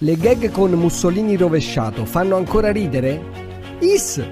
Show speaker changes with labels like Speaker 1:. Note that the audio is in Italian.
Speaker 1: Le gag con Mussolini rovesciato fanno ancora ridere? Is!